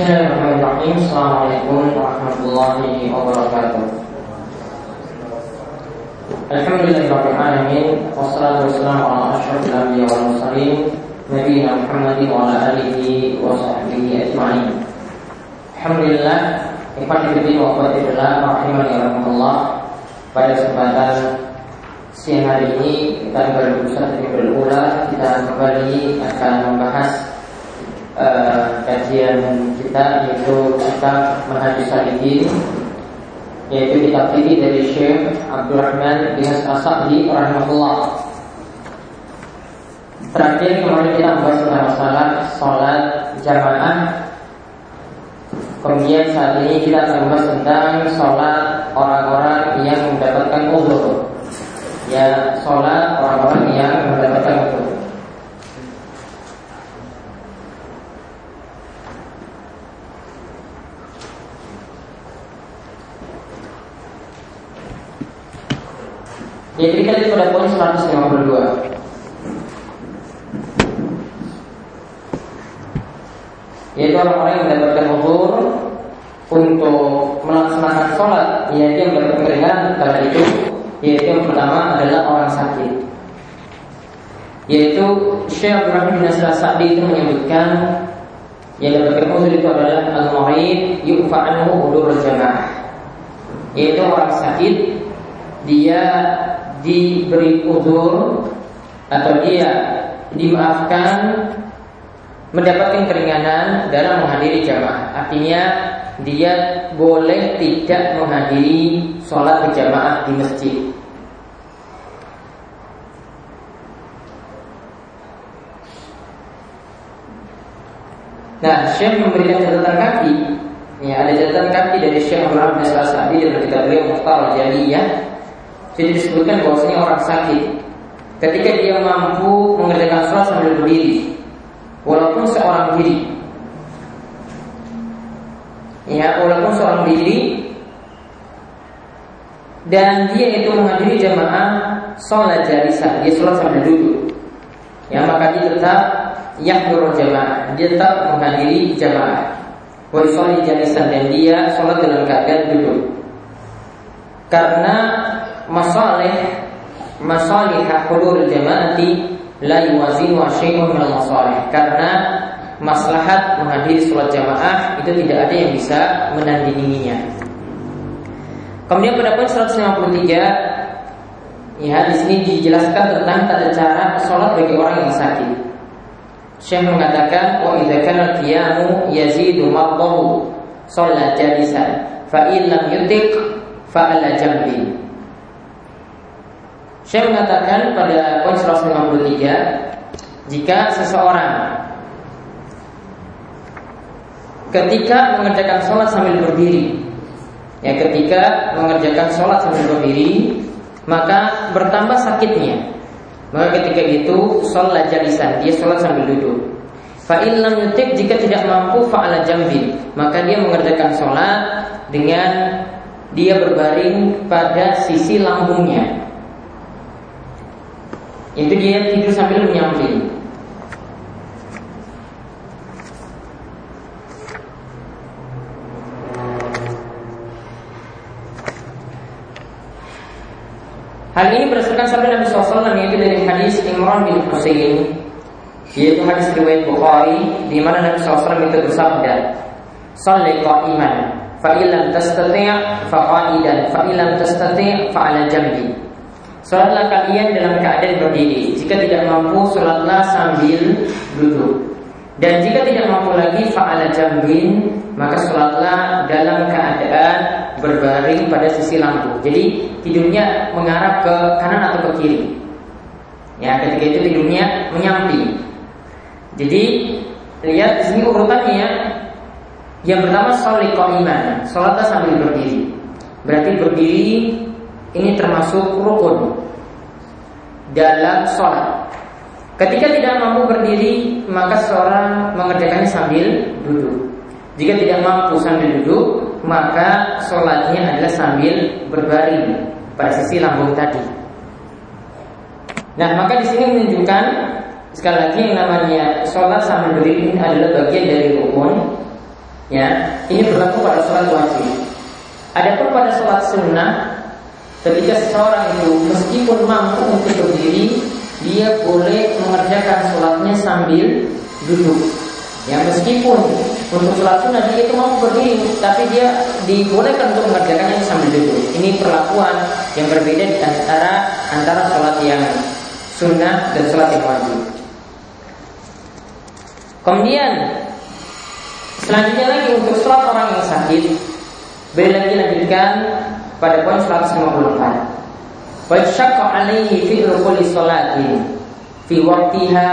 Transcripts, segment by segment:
Bismillahirrahmanirrahim. Assalamualaikum warahmatullahi wabarakatuh. Alhamdulillahirabbil alamin wassalatu wassalamu ala asyrofil anbiya wal mursalin wa ala alihi wa sahbihi ajma'in. Alhamdulillah, ikhwan fillah wa akhwati fillah rahimani wa Pada kesempatan siang hari ini kita berusaha berulang kita kembali akan membahas uh, kajian kita yaitu kitab Manhaj Salihin yaitu kitab ini dari Syekh Abdurrahman bin As-Sa'di rahimahullah. Terakhir kemarin kita membahas tentang masalah sholat jamaah. Kemudian saat ini kita akan membahas tentang sholat orang-orang yang mendapatkan uzur. Ya, sholat orang-orang yang mendapatkan Ya, jadi kita lihat pada poin 152. Yaitu orang-orang yang mendapatkan uzur untuk melaksanakan sholat, yaitu yang mendapatkan keringanan kala itu, yaitu yang pertama adalah orang sakit. Yaitu Syekh Ibrahim bin Nasir Sa'di itu menyebutkan yang mendapatkan uzur itu adalah al-mu'id yufa'anhu udur jamaah. Yaitu orang sakit dia diberi uzur atau dia dimaafkan mendapatkan keringanan dalam menghadiri jamaah. Artinya dia boleh tidak menghadiri sholat berjamaah di masjid. Nah, Syekh memberikan catatan kaki. Ya, ada catatan kaki dari Syekh Muhammad bin Sa'di dalam kitab beliau Mukhtar Jaliyah jadi disebutkan bahwasanya orang sakit ketika dia mampu mengerjakan sholat sambil berdiri, walaupun seorang diri, ya walaupun seorang diri dan dia itu menghadiri jamaah sholat jalisan, dia sholat sambil duduk, ya maka dia tetap yahdurul jamaah, dia tetap menghadiri jamaah. Wa jalisan dan dia sholat dalam keadaan duduk. Karena masalih masalih hudur jamaati la yuwazinu syai'un min masalih karena maslahat menghadiri sholat jamaah itu tidak ada yang bisa menandinginya. Kemudian pada poin 153 ya di sini dijelaskan tentang tata cara sholat bagi orang yang sakit. Syekh mengatakan wa idza kana qiyamu yazidu mardahu sholat jalisan fa in lam fa ala jambi saya mengatakan pada poin 153 jika seseorang ketika mengerjakan sholat sambil berdiri ya ketika mengerjakan sholat sambil berdiri maka bertambah sakitnya. Maka ketika itu sholat jalisan dia sholat sambil duduk. Fa'il lam yutik jika tidak mampu fa'ala jambi maka dia mengerjakan sholat dengan dia berbaring pada sisi lambungnya itu dia tidur sambil menyamping. Hal ini berdasarkan sabda Nabi SAW yaitu dari hadis Imran bin Husain yaitu hadis riwayat Bukhari di mana Nabi SAW itu bersabda Salli qa'iman fa illam tastati' fa qa'idan fa tastati' fa jambi Sholatlah kalian dalam keadaan berdiri. Jika tidak mampu, sholatlah sambil duduk. Dan jika tidak mampu lagi, fa'ala jambin Maka sholatlah dalam keadaan berbaring pada sisi lampu. Jadi tidurnya mengarah ke kanan atau ke kiri. Ya, ketika itu tidurnya menyamping Jadi lihat di sini urutannya ya. Yang pertama sholat iman, sholatlah sambil berdiri. Berarti berdiri ini termasuk rukun dalam sholat. Ketika tidak mampu berdiri, maka seorang mengerjakannya sambil duduk. Jika tidak mampu sambil duduk, maka sholatnya adalah sambil berbaring pada sisi lambung tadi. Nah, maka di sini menunjukkan sekali lagi yang namanya sholat sambil berdiri ini adalah bagian dari rukun Ya, ini berlaku pada sholat wajib. Adapun pada sholat sunnah, ketika seseorang itu meskipun mampu untuk berdiri, dia boleh mengerjakan sholatnya sambil duduk. Ya meskipun untuk sholat sunnah dia itu mau berdiri, tapi dia dibolehkan untuk mengerjakannya sambil duduk. Ini perlakuan yang berbeda di antara antara sholat yang sunnah dan sholat yang wajib. Kemudian Selanjutnya lagi untuk sholat orang yang sakit Beliau lagi lanjutkan pada poin 154 Wa syakka alaihi fi kulli sholatin fi waqtiha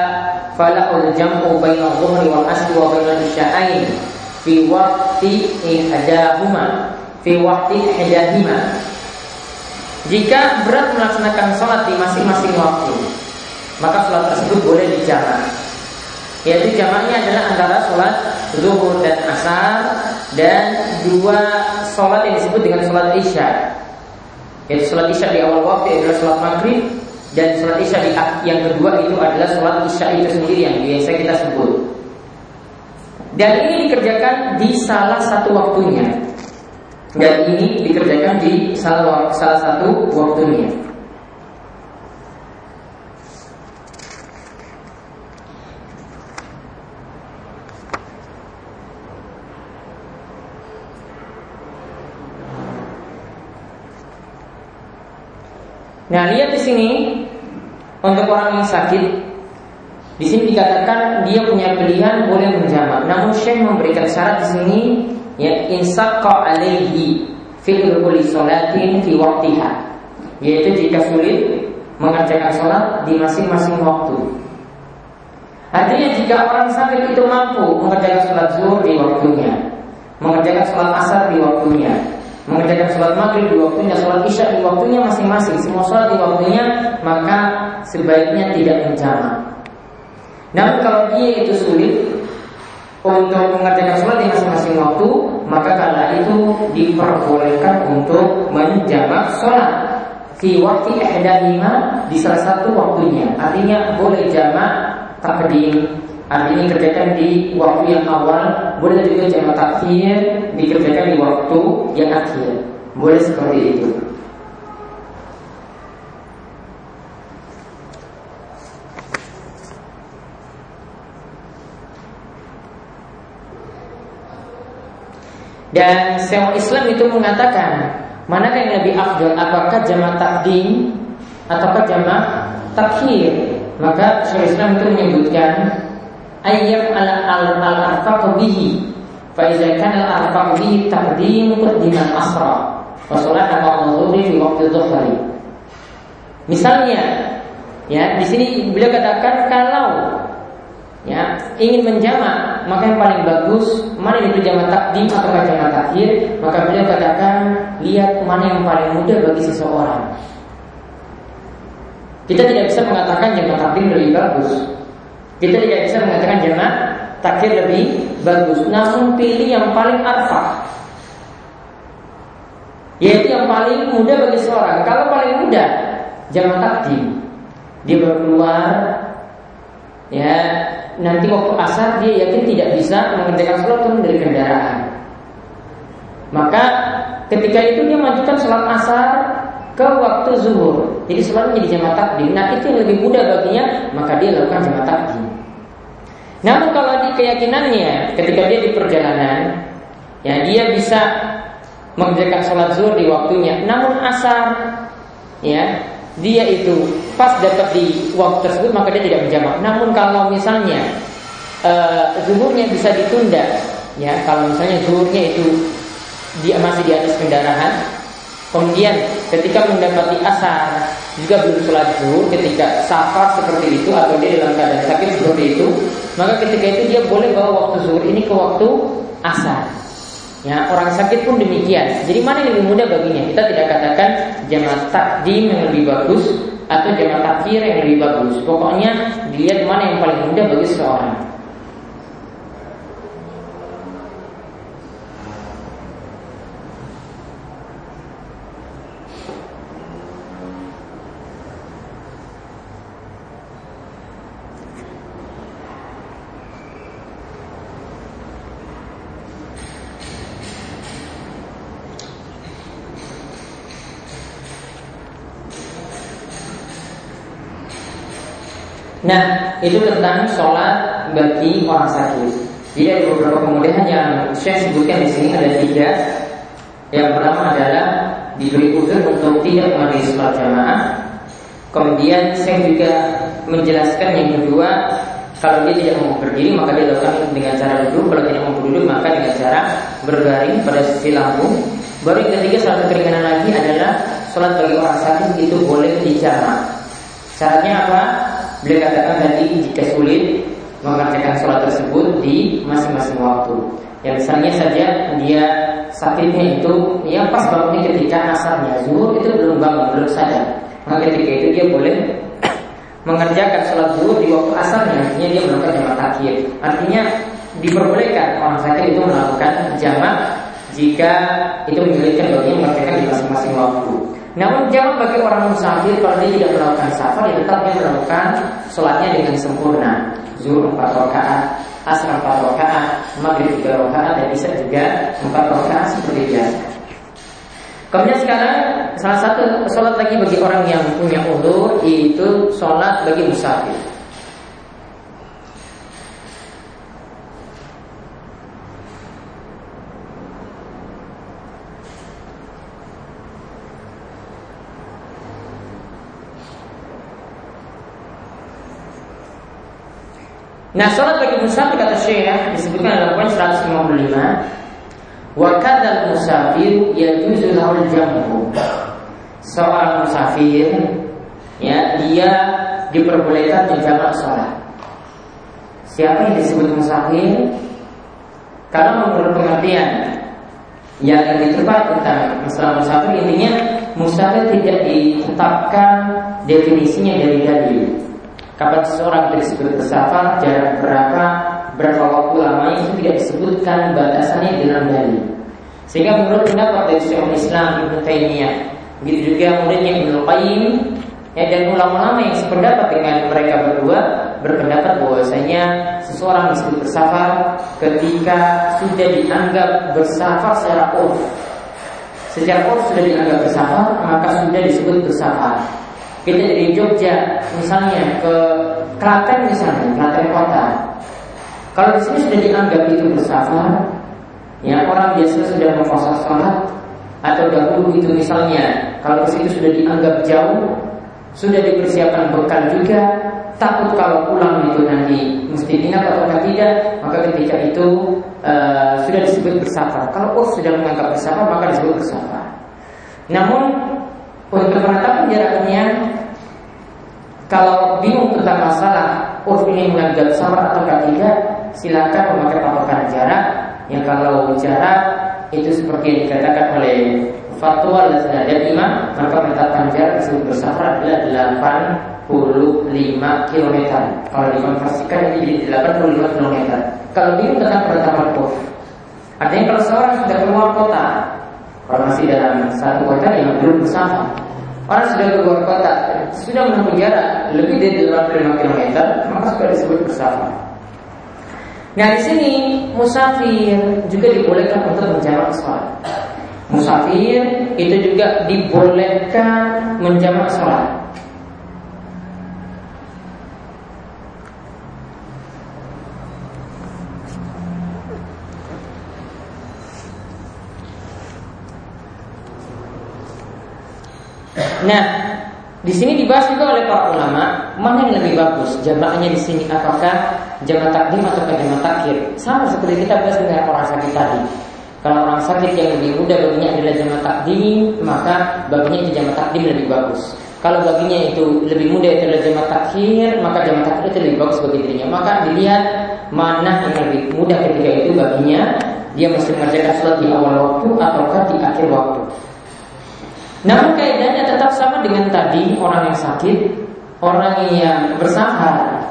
falahul jam'u baina dhuhri wal asri wa baina isya'ain fi waqti ihdahuma. Fi waqti ihdahima. Jika berat melaksanakan sholat di masing-masing waktu maka sholat tersebut boleh dijamak. Yaitu jamaknya adalah antara sholat zuhur dan asar dan dua sholat yang disebut dengan sholat isya. Yaitu sholat isya di awal waktu adalah sholat maghrib dan sholat isya di yang kedua itu adalah sholat isya itu sendiri yang biasa kita sebut. Dan ini dikerjakan di salah satu waktunya. Dan ini dikerjakan di salah, salah satu waktunya Nah, lihat di sini untuk orang yang sakit di sini dikatakan dia punya pilihan boleh menjamak. Namun Syekh memberikan syarat di sini ya insaqqa alaihi fi kulli salatin fi waqtiha. Yaitu jika sulit mengerjakan sholat di masing-masing waktu. Artinya jika orang sakit itu mampu mengerjakan sholat zuhur di waktunya, mengerjakan sholat asar di waktunya, mengerjakan sholat maghrib di waktunya, sholat isya di waktunya masing-masing, semua sholat di waktunya, maka sebaiknya tidak menjamak. Namun kalau dia itu sulit untuk mengerjakan sholat di masing-masing waktu, maka karena itu diperbolehkan untuk menjamak sholat di waktu ihdahima di salah satu waktunya. Artinya boleh jamak takdim Artinya kerjakan di waktu yang awal Boleh juga jamak takhir Dikerjakan di waktu yang akhir. Boleh seperti itu. Dan sewa Islam itu mengatakan mana yang lebih afdal? Apakah jamak takdim Ataukah jamak takhir Maka Syekh Islam itu menyebutkan ayyam ala al al arfaq bihi. Fa idza kana al arfaq bihi taqdim qaddiman asra. Wa salat al-dhuhri fi waqti dhuhri. Misalnya ya di sini beliau katakan kalau ya ingin menjamak maka yang paling bagus mana itu jamak takdim atau jamak takhir maka beliau katakan lihat mana yang paling mudah bagi seseorang. Kita tidak bisa mengatakan jamak takdim lebih bagus kita tidak bisa mengatakan jamak takhir lebih bagus, namun pilih yang paling arfa. Yaitu yang paling mudah bagi seorang. Kalau paling mudah jamak takdim. Dia baru keluar ya nanti waktu asar dia yakin tidak bisa mengerjakan sholat turun dari kendaraan. Maka ketika itu dia majukan sholat asar ke waktu zuhur. Jadi sholatnya jadi jamak takdim. Nah itu yang lebih mudah baginya, maka dia lakukan jamak takdim. Namun kalau di keyakinannya ketika dia di perjalanan, ya dia bisa mengerjakan sholat zuhur di waktunya. Namun asar, ya dia itu pas dapat di waktu tersebut maka dia tidak menjamak. Namun kalau misalnya uh, zuhurnya bisa ditunda, ya kalau misalnya zuhurnya itu dia masih di atas kendaraan, Kemudian ketika mendapati asar juga belum sholat zuhur ketika safar seperti itu atau dia dalam keadaan sakit seperti itu maka ketika itu dia boleh bawa waktu zuhur ini ke waktu asar. Ya orang sakit pun demikian. Jadi mana yang lebih mudah baginya? Kita tidak katakan jamaah takdim yang lebih bagus atau jamaah takhir yang lebih bagus. Pokoknya dilihat mana yang paling mudah bagi seseorang Nah, itu tentang sholat bagi orang sakit. Jadi ada beberapa kemudian yang saya sebutkan di sini ada tiga. Yang pertama adalah diberi uzur untuk tidak menghadiri sholat jamaah. Kemudian saya juga menjelaskan yang kedua kalau dia tidak mau berdiri maka dia lakukan dengan cara duduk. Kalau tidak mau duduk maka dengan cara berbaring pada sisi lambung. Baru yang ketiga salah satu keringanan lagi adalah sholat bagi orang sakit itu boleh dijamak. Syaratnya apa? Beliau katakan tadi jika sulit mengerjakan sholat tersebut di masing-masing waktu. Ya misalnya saja dia sakitnya itu yang pas bangunnya ketika asarnya zuhur itu belum bangun belum sadar. Maka ketika itu dia boleh mengerjakan sholat zuhur di waktu asarnya artinya dia melakukan jamak takhir. Artinya diperbolehkan orang sakit itu melakukan jamak jika itu menyulitkan baginya mengerjakan di masing-masing waktu. Namun jangan bagi orang musafir kalau dia tidak melakukan safar, dia tetap dia melakukan sholatnya dengan sempurna. Zuhur empat rakaat, asar empat rakaat, maghrib tiga rakaat, dan bisa juga empat rakaat seperti biasa. Kemudian sekarang salah satu sholat lagi bagi orang yang punya udur itu sholat bagi musafir. Nah, sholat bagi musafir kata Syekh disebutkan dalam poin 155 Wa kadzal musafir yajuzu lahul jam'u. Seorang musafir ya dia diperbolehkan menjamak sholat. Siapa yang disebut musafir? Kalau menurut pengertian yang lebih tepat tentang masalah musafir intinya musafir tidak ditetapkan definisinya dari dalil. Kapan seseorang disebut bersafar, jarak berapa, berapa waktu lamanya itu tidak disebutkan batasannya dalam dalil. Sehingga menurut pendapat dari Syekhul Islam Ibnu Taimiyah, begitu juga kemudian Ibnu Qayyim ya dan ulama-ulama yang sependapat dengan mereka berdua berpendapat bahwasanya seseorang disebut bersafar ketika sudah dianggap bersafar secara urf. Secara urf sudah dianggap bersafar, maka sudah disebut bersafar kita dari Jogja misalnya ke Klaten misalnya Klaten kota. Kalau di sini sudah dianggap itu bersafar ya orang biasa sudah memfosa sholat atau dahulu itu misalnya kalau ke situ sudah dianggap jauh sudah dipersiapkan bekal juga takut kalau pulang itu nanti mesti ingat atau tidak maka ketika itu uh, sudah disebut bersafar kalau oh sudah menganggap bersafar maka disebut bersafar namun untuk menetapkan jaraknya kalau bingung tentang masalah urf ini menganggap sama atau tidak, silakan memakai patokan jarak. Yang kalau jarak itu seperti yang dikatakan oleh fatwa dan imam, maka menetapkan jarak disebut bersafar adalah 85 km. Kalau dikonversikan ini jadi 85 km. Kalau bingung tentang penetapan urf, artinya kalau seorang sudah keluar kota, kalau masih dalam satu kota yang belum bersama Orang sudah keluar kota, sudah menempuh jarak lebih dari 85 km, maka sudah disebut bersafar. Nah di sini musafir juga dibolehkan untuk menjamak sholat. Musafir itu juga dibolehkan menjamak sholat. Nah, di sini dibahas juga oleh para ulama mana yang lebih bagus jamaknya di sini apakah jamak takdim atau jamak takhir? Sama seperti kita bahas dengan orang sakit tadi. Kalau orang sakit yang lebih mudah baginya adalah jamak takdim maka baginya itu jamak takdim lebih bagus. Kalau baginya itu lebih mudah itu adalah jamak takhir maka jamak takhir itu lebih bagus bagi dirinya. Maka dilihat mana yang lebih mudah ketika itu baginya dia mesti mengerjakan sholat di awal waktu ataukah di akhir waktu namun kaidahnya tetap sama dengan tadi orang yang sakit, orang yang bersafar.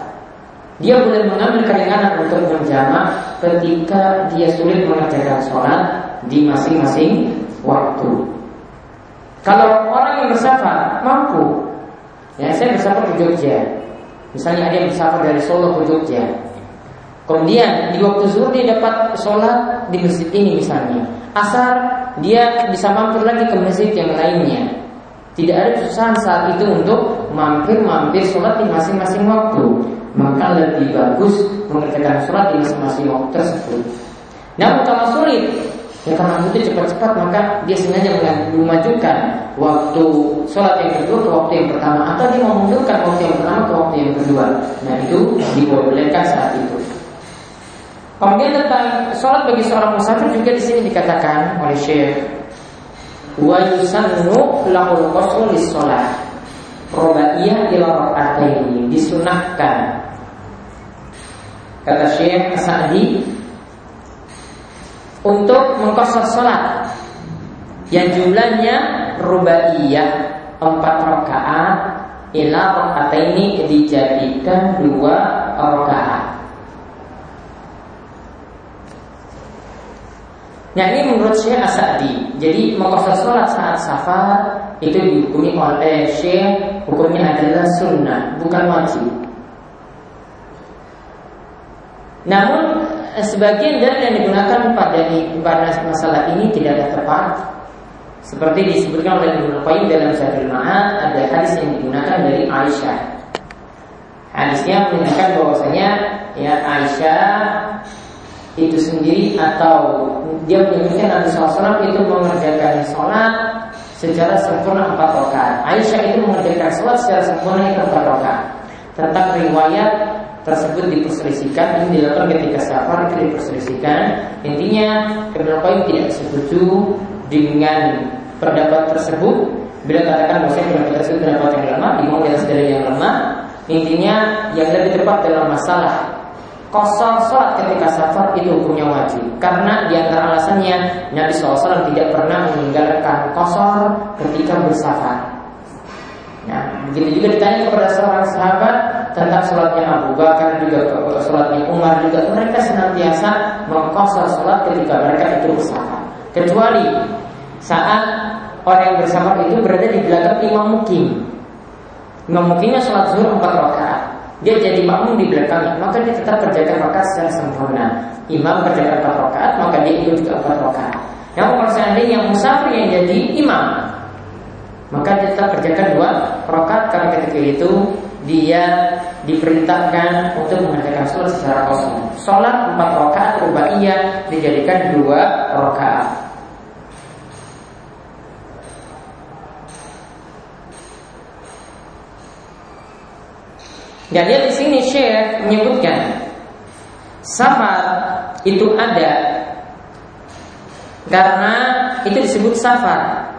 Dia boleh mengambil keringanan untuk menjamak ketika dia sulit mengerjakan sholat di masing-masing waktu. Kalau orang yang bersafar mampu, ya saya bersafar ke Jogja, misalnya ada yang bersafar dari Solo ke Jogja, Kemudian di waktu zuhur dia dapat sholat di masjid ini misalnya. Asar dia bisa mampir lagi ke masjid yang lainnya. Tidak ada kesusahan saat itu untuk mampir-mampir sholat di masing-masing waktu. Maka lebih bagus mengerjakan sholat di masing-masing waktu tersebut. Namun kalau sulit, ya karena itu cepat-cepat maka dia sengaja memajukan waktu sholat yang kedua ke waktu yang pertama atau dia memundurkan waktu yang pertama ke waktu yang kedua. Nah itu dibolehkan saat itu. Kemudian tentang sholat bagi seorang musafir juga di sini dikatakan oleh Syekh wa yusannu lahul qasru lis shalah rubaiyah ila ini disunahkan. Kata Syekh Sa'di untuk mengkosor salat yang jumlahnya rubaiyah empat rakaat ila ini dijadikan dua rakaat Nah ini menurut Syekh Asadi. Jadi mengkosor sholat saat safar itu dihukumi oleh Syekh hukumnya adalah sunnah, bukan wajib. Namun sebagian dari yang digunakan pada pada masalah ini tidak ada tepat. Seperti disebutkan oleh Ibnu Qayyim dalam Zadul Ma'ad ada hadis yang digunakan dari Aisyah. Hadisnya menunjukkan bahwasanya ya Aisyah itu sendiri atau dia menyebutkan Nabi SAW itu mengerjakan sholat secara sempurna empat rakaat. Aisyah itu mengerjakan sholat secara sempurna itu empat rakaat. Tentang riwayat tersebut diperselisihkan ini dilakukan ketika safar diperselisihkan. Intinya Ibnu Qayyim tidak setuju dengan pendapat tersebut. Bila katakan bahwa pendapat tersebut pendapat yang lemah, dimau di yang lemah. Intinya yang lebih tepat dalam masalah Kosor sholat ketika safar itu hukumnya wajib Karena di antara alasannya Nabi SAW tidak pernah meninggalkan kosor ketika bersafar Nah, begitu juga ditanya kepada seorang sahabat tentang sholatnya Abu Bakar juga sholatnya Umar juga mereka senantiasa mengkosor sholat ketika mereka itu bersafar. Kecuali saat orang yang bersafar itu berada di belakang imam mukim. Imam mukimnya sholat zuhur empat rakaat dia jadi makmum di belakangnya, maka dia tetap kerjakan rakaat secara sempurna. Imam kerjakan empat rakaat, maka dia ikut juga empat rakaat. Yang kalau yang musafir yang jadi imam, maka dia tetap kerjakan dua rakaat karena ketika itu dia diperintahkan untuk mengerjakan sholat secara kosong. Sholat empat rakaat rubaiyah dijadikan dua rakaat. Dan dia di sini Syekh menyebutkan safar itu ada karena itu disebut safar.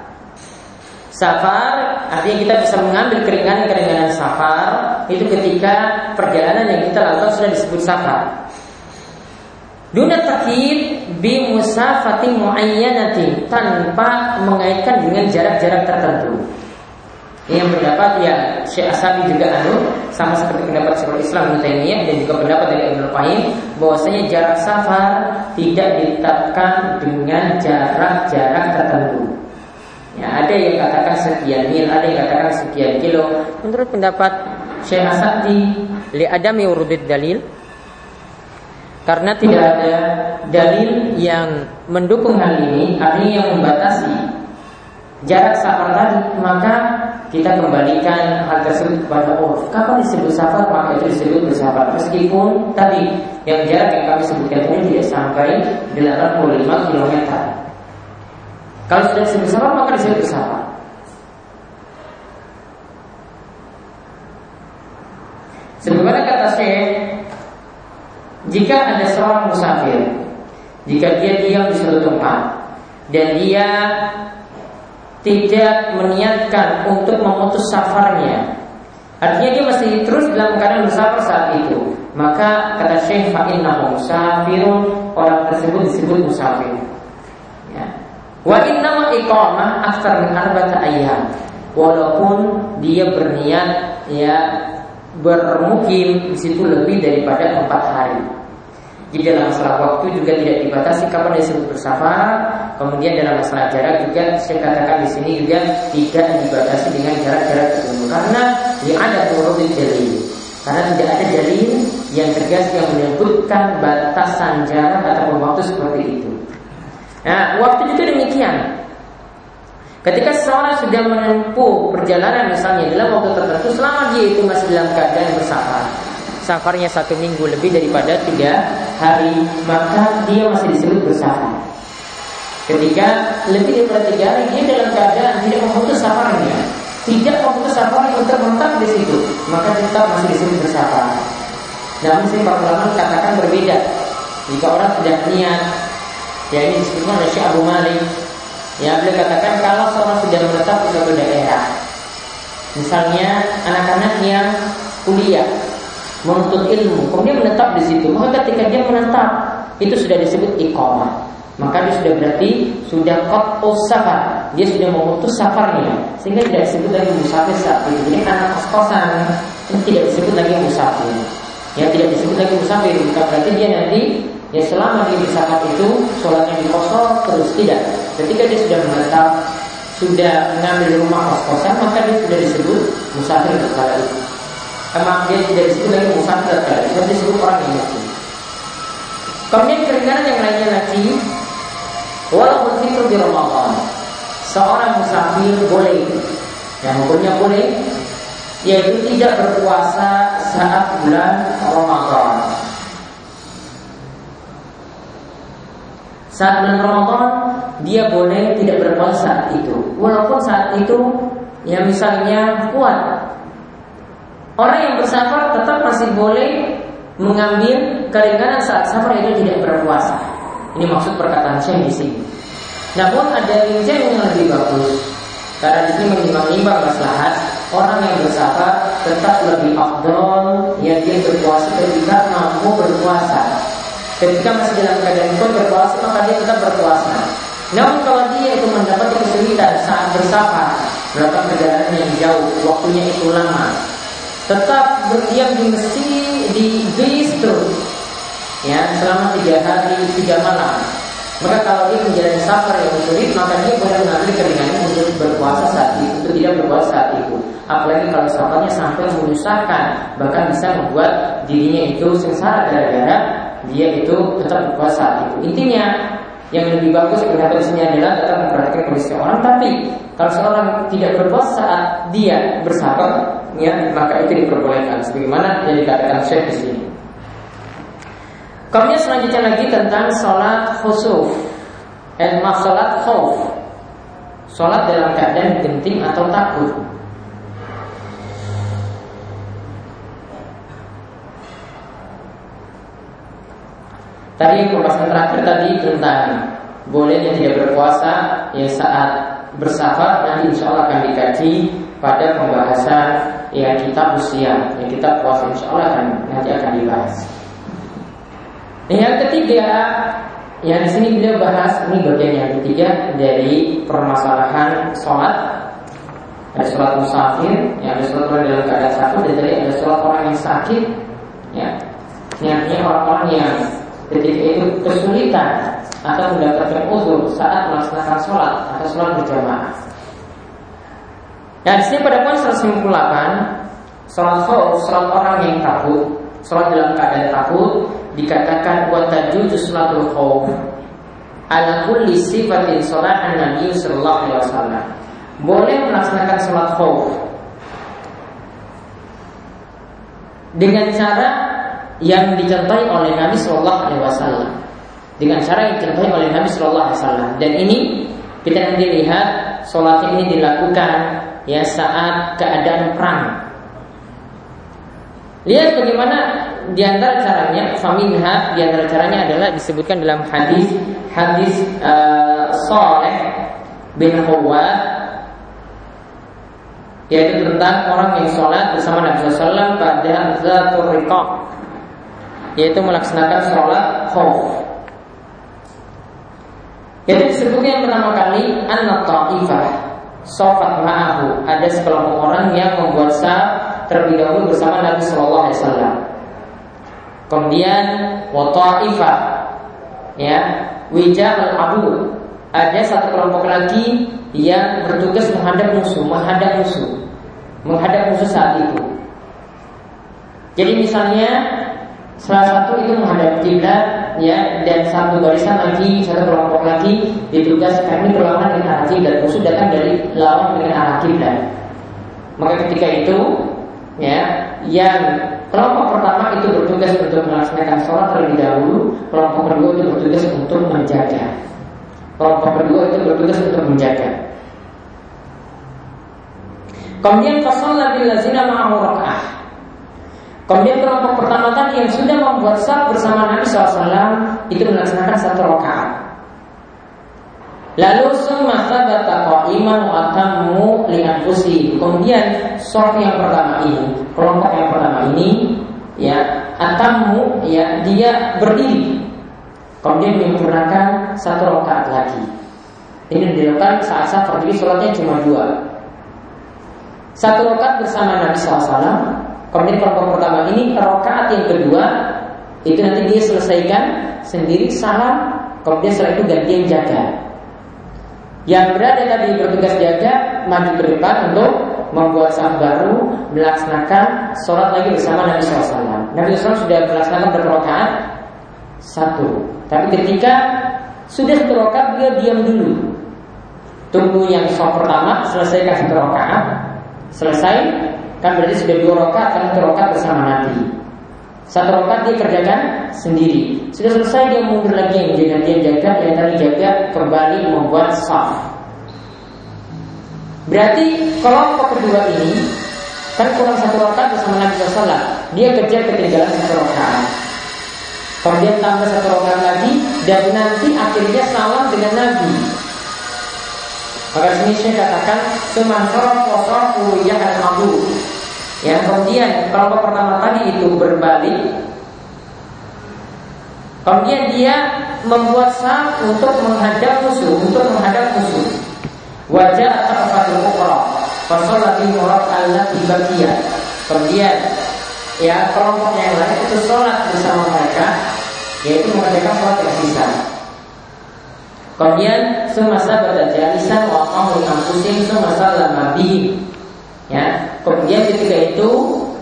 Safar artinya kita bisa mengambil keringanan-keringanan safar itu ketika perjalanan yang kita lakukan sudah disebut safar. Duna takid bi musafatin muayyanatin tanpa mengaitkan dengan jarak-jarak tertentu. Yang pendapat ya Syekh Asabi juga anu sama seperti pendapat Syekhul Islam Ibnu dan juga pendapat dari Ibnu Qayyim bahwasanya jarak safar tidak ditetapkan dengan jarak-jarak tertentu. Ya, ada yang katakan sekian mil, ada yang katakan sekian kilo. Menurut pendapat Syekh Asadi, li adami urudid dalil karena tidak ada dalil yang mendukung hal ini, artinya yang membatasi jarak safar tadi, maka kita kembalikan hal tersebut kepada Allah. Kapan disebut safar maka itu disebut bersafar. Meskipun tadi yang jarak yang kami sebutkan ini tidak sampai 85 km. Kalau sudah disebut safar maka disebut bersafar. Sebagaimana kata Syekh, jika ada seorang musafir, jika dia diam di suatu tempat dan dia tidak meniatkan untuk memutus safarnya. Artinya dia masih terus dalam keadaan bersafar saat itu. Maka kata Syekh fa'innahu musafirun Orang tersebut disebut musafir. Ya. Wa innama iqamah aktar min arba'ata ayyam. Walaupun dia berniat ya bermukim di situ lebih daripada empat hari jadi dalam masalah waktu juga tidak dibatasi kapan disebut bersafar. Kemudian dalam masalah jarak juga saya katakan di sini juga tidak dibatasi dengan jarak-jarak tertentu karena dia ada turun dalil. Karena tidak ada dalil yang tegas yang menyebutkan batasan jarak atau waktu seperti itu. Nah, waktu juga demikian. Ketika seseorang sudah menempuh perjalanan misalnya dalam waktu tertentu selama dia itu masih dalam keadaan bersafar, safarnya satu minggu lebih daripada tiga hari, maka dia masih disebut bersafar. Ketika lebih daripada tiga hari dia dalam keadaan tidak memutus safarnya, tidak memutus safarnya untuk menetap di situ, maka tetap masih disebut bersafar. Namun sih para ulama katakan berbeda. Jika orang sudah niat, ya ini disebutkan oleh Syekh Abu Malik Ya, beliau katakan kalau seorang sudah menetap di suatu daerah, misalnya anak-anak yang kuliah menuntut ilmu, kemudian menetap di situ, maka ketika dia menetap itu sudah disebut iqamah. Maka dia sudah berarti sudah qat'us safar. Dia sudah memutus safarnya sehingga tidak disebut lagi musafir saat itu. Jadi anak kos-kosan itu tidak disebut lagi musafir. Ya tidak disebut lagi musafir, bukan berarti dia nanti Ya selama dia di saat itu sholatnya di kosong terus tidak. Ketika dia sudah menetap, sudah mengambil rumah kos-kosan maka dia sudah disebut musafir kala itu. Emang dia tidak disebut lagi musafir itu, dia disebut orang yang mati. Kemudian keringanan yang lainnya lagi, walaupun fitur di Ramadan, seorang musafir boleh, yang hukumnya boleh, yaitu tidak berpuasa saat bulan Ramadan. Saat bulan Ramadan dia boleh tidak berpuasa itu, walaupun saat itu ya misalnya kuat. Orang yang bersafar tetap masih boleh mengambil keringanan saat safar itu tidak berpuasa. Ini maksud perkataan saya di sini. Namun ada rincian yang lebih bagus. Karena di sini menimbang-nimbang maslahat orang yang bersafar tetap lebih afdol ya dia berpuasa ketika mampu berpuasa Ketika masih dalam keadaan pun berpuasa maka dia tetap berpuasa. Namun kalau dia itu mendapat kesulitan saat bersafar, berapa perjalanan yang jauh, waktunya itu lama, tetap berdiam di Mesir di bis terus, ya selama tiga hari tiga malam. Maka kalau dia menjalani safar yang sulit, maka dia boleh mengambil keringanan untuk berpuasa saat itu, untuk tidak berpuasa saat itu. Apalagi kalau safarnya sampai menyusahkan, bahkan bisa membuat dirinya itu sengsara gara-gara dia itu tetap berpuasa itu. Intinya yang lebih bagus di sini adalah tetap memperhatikan kondisi orang. Tapi kalau seorang tidak berpuasa saat dia bersabar ya maka itu diperbolehkan. Sebagaimana yang dikatakan Syekh di sini. Kemudian selanjutnya lagi tentang sholat khusuf. Dan eh, sholat khuf Sholat dalam keadaan genting atau takut Tadi pembahasan terakhir tadi tentang bolehnya tidak berpuasa ya saat bersafar nanti insya Allah akan dikaji pada pembahasan ya kitab usia ya kitab puasa insya Allah akan nanti akan dibahas. Yang ketiga yang di sini beliau bahas ini bagian yang ketiga dari permasalahan sholat ada sholat musafir, ya, ada sholat orang dalam keadaan sakit, dan tadi ada sholat orang yang sakit, ya, niatnya orang-orang yang ketika itu kesulitan atau mendapatkan uzur saat melaksanakan sholat atau sholat berjamaah. Dan di sini pada poin 198 sholat khawf, sholat orang yang takut, sholat dalam keadaan takut dikatakan buat tajuzu sholatul khawf ala kulli sifatin sholat Nabi sallallahu alaihi wasallam. Boleh melaksanakan sholat khawf dengan cara yang dicontohi oleh Nabi Shallallahu Alaihi Wasallam. Dengan cara yang dicontohi oleh Nabi Shallallahu Alaihi Wasallam. Dan ini kita nanti lihat sholat ini dilakukan ya saat keadaan perang. Lihat bagaimana di antara caranya, faminha di antara caranya adalah disebutkan dalam hadis hadis uh, Saleh bin Hawad yaitu tentang orang yang sholat bersama Nabi SAW pada Zatul yaitu melaksanakan sholat khauf. Disebutnya yang pertama kali anak ta'ifah Sofat ma'ahu. Ada sekelompok orang yang membuat sah Terlebih dahulu bersama Nabi Shallallahu Alaihi Wasallam. Kemudian Wata'ifah Ya Wijah al-abu Ada satu kelompok lagi Yang bertugas menghadap musuh Menghadap musuh Menghadap musuh saat itu. Jadi misalnya Salah satu itu menghadap kiblat ya dan satu barisan lagi satu kelompok lagi ditugaskan ini berlawanan dengan arah kiblat. Musuh datang dari lawan dengan arah kiblat. Maka ketika itu ya yang kelompok pertama itu bertugas untuk melaksanakan sholat terlebih dahulu kelompok kedua itu bertugas untuk menjaga. Kelompok kedua itu bertugas untuk menjaga. Kemudian fasal bil lazina ma'ahu Kemudian kelompok pertama tadi yang sudah membuat saf bersama Nabi SAW itu melaksanakan satu rakaat. Lalu summa sabata qa'iman wa atammu li Kemudian saf yang pertama ini, kelompok yang pertama ini ya atammu ya dia berdiri. Kemudian menyempurnakan satu rakaat lagi. Ini dilakukan saat saat berdiri sholatnya cuma dua. Satu rakaat bersama Nabi SAW Kemudian kelompok pertama ini rokaat yang kedua itu nanti dia selesaikan sendiri salam, kemudian setelah itu gantian jaga. Yang berada tadi bertugas jaga maju ke depan untuk membuat saf baru, melaksanakan sholat lagi bersama Nabi SAW. Nabi SAW sudah melaksanakan berapa rakaat? Satu. Tapi ketika sudah satu rakaat dia diam dulu. Tunggu yang sholat pertama selesaikan satu rakaat, selesai Kan berarti sudah dua rokat kan satu rokat bersama Nabi. Satu rokat dia kerjakan sendiri. Sudah selesai dia mundur lagi yang jaga dia jaga yang tadi jaga kembali membuat saf. Berarti kelompok kedua ini kan kurang satu rokat bersama Nabi Sallallahu Dia kerja ketinggalan satu rokat. Kemudian tambah satu rokat lagi dan nanti akhirnya salam dengan Nabi. Maka sini saya katakan semanfaat wasafu ya al Ya, kemudian kelompok pertama tadi itu berbalik. Kemudian dia membuat saf untuk menghadap musuh, untuk menghadap musuh. Wajah atau fatul ukhra. Fasolat murad allati baqiyah. Kemudian ya kelompok yang lain itu sholat bersama mereka yaitu mengerjakan sholat yang sisa. Kemudian semasa berada jalisan wa qamul anfusihim semasa lama bihim. Ya, kemudian ketika itu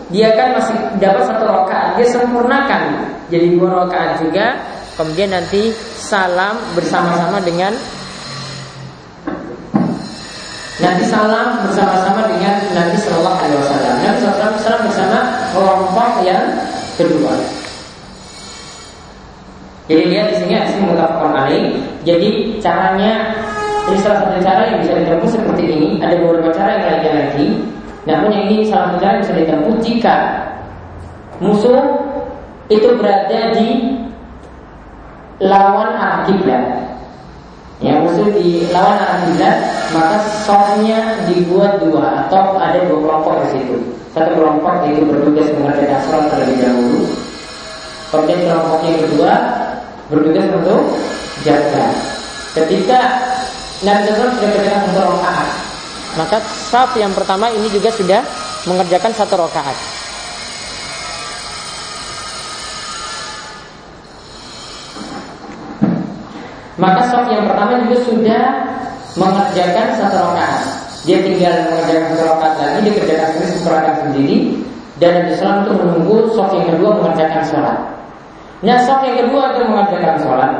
dia kan masih dapat satu rakaat, dia sempurnakan jadi dua rakaat juga. Kemudian nanti salam bersama-sama dengan Nanti salam bersama-sama dengan Nabi Shallallahu Alaihi Wasallam. Nabi Shallallahu Wasallam bersama kelompok yang kedua. Jadi lihat di sini asli mengungkapkan alaih. Jadi caranya ini salah satu cara yang bisa ditempuh seperti ini. Ada beberapa cara yang lainnya lagi. Namun yang ini salah satu cara yang bisa ditempuh jika musuh itu berada di lawan arah kiblat. Ya musuh di lawan arah kiblat, maka softnya dibuat dua atau ada dua kelompok di situ. Satu kelompok itu bertugas mengerjakan sholat terlebih dahulu. Kemudian kelompok yang kedua bertugas untuk jaga. Ketika Nabi SAW sudah kerjakan satu rakaat, maka saf yang pertama ini juga sudah mengerjakan satu rakaat. Maka saf yang pertama juga sudah mengerjakan satu rakaat. Dia tinggal mengerjakan satu rakaat lagi, dia kerjakan sendiri satu rakaat sendiri, dan Nabi SAW untuk menunggu saf yang kedua mengerjakan sholat. Nah, saf yang kedua itu mengerjakan sholat,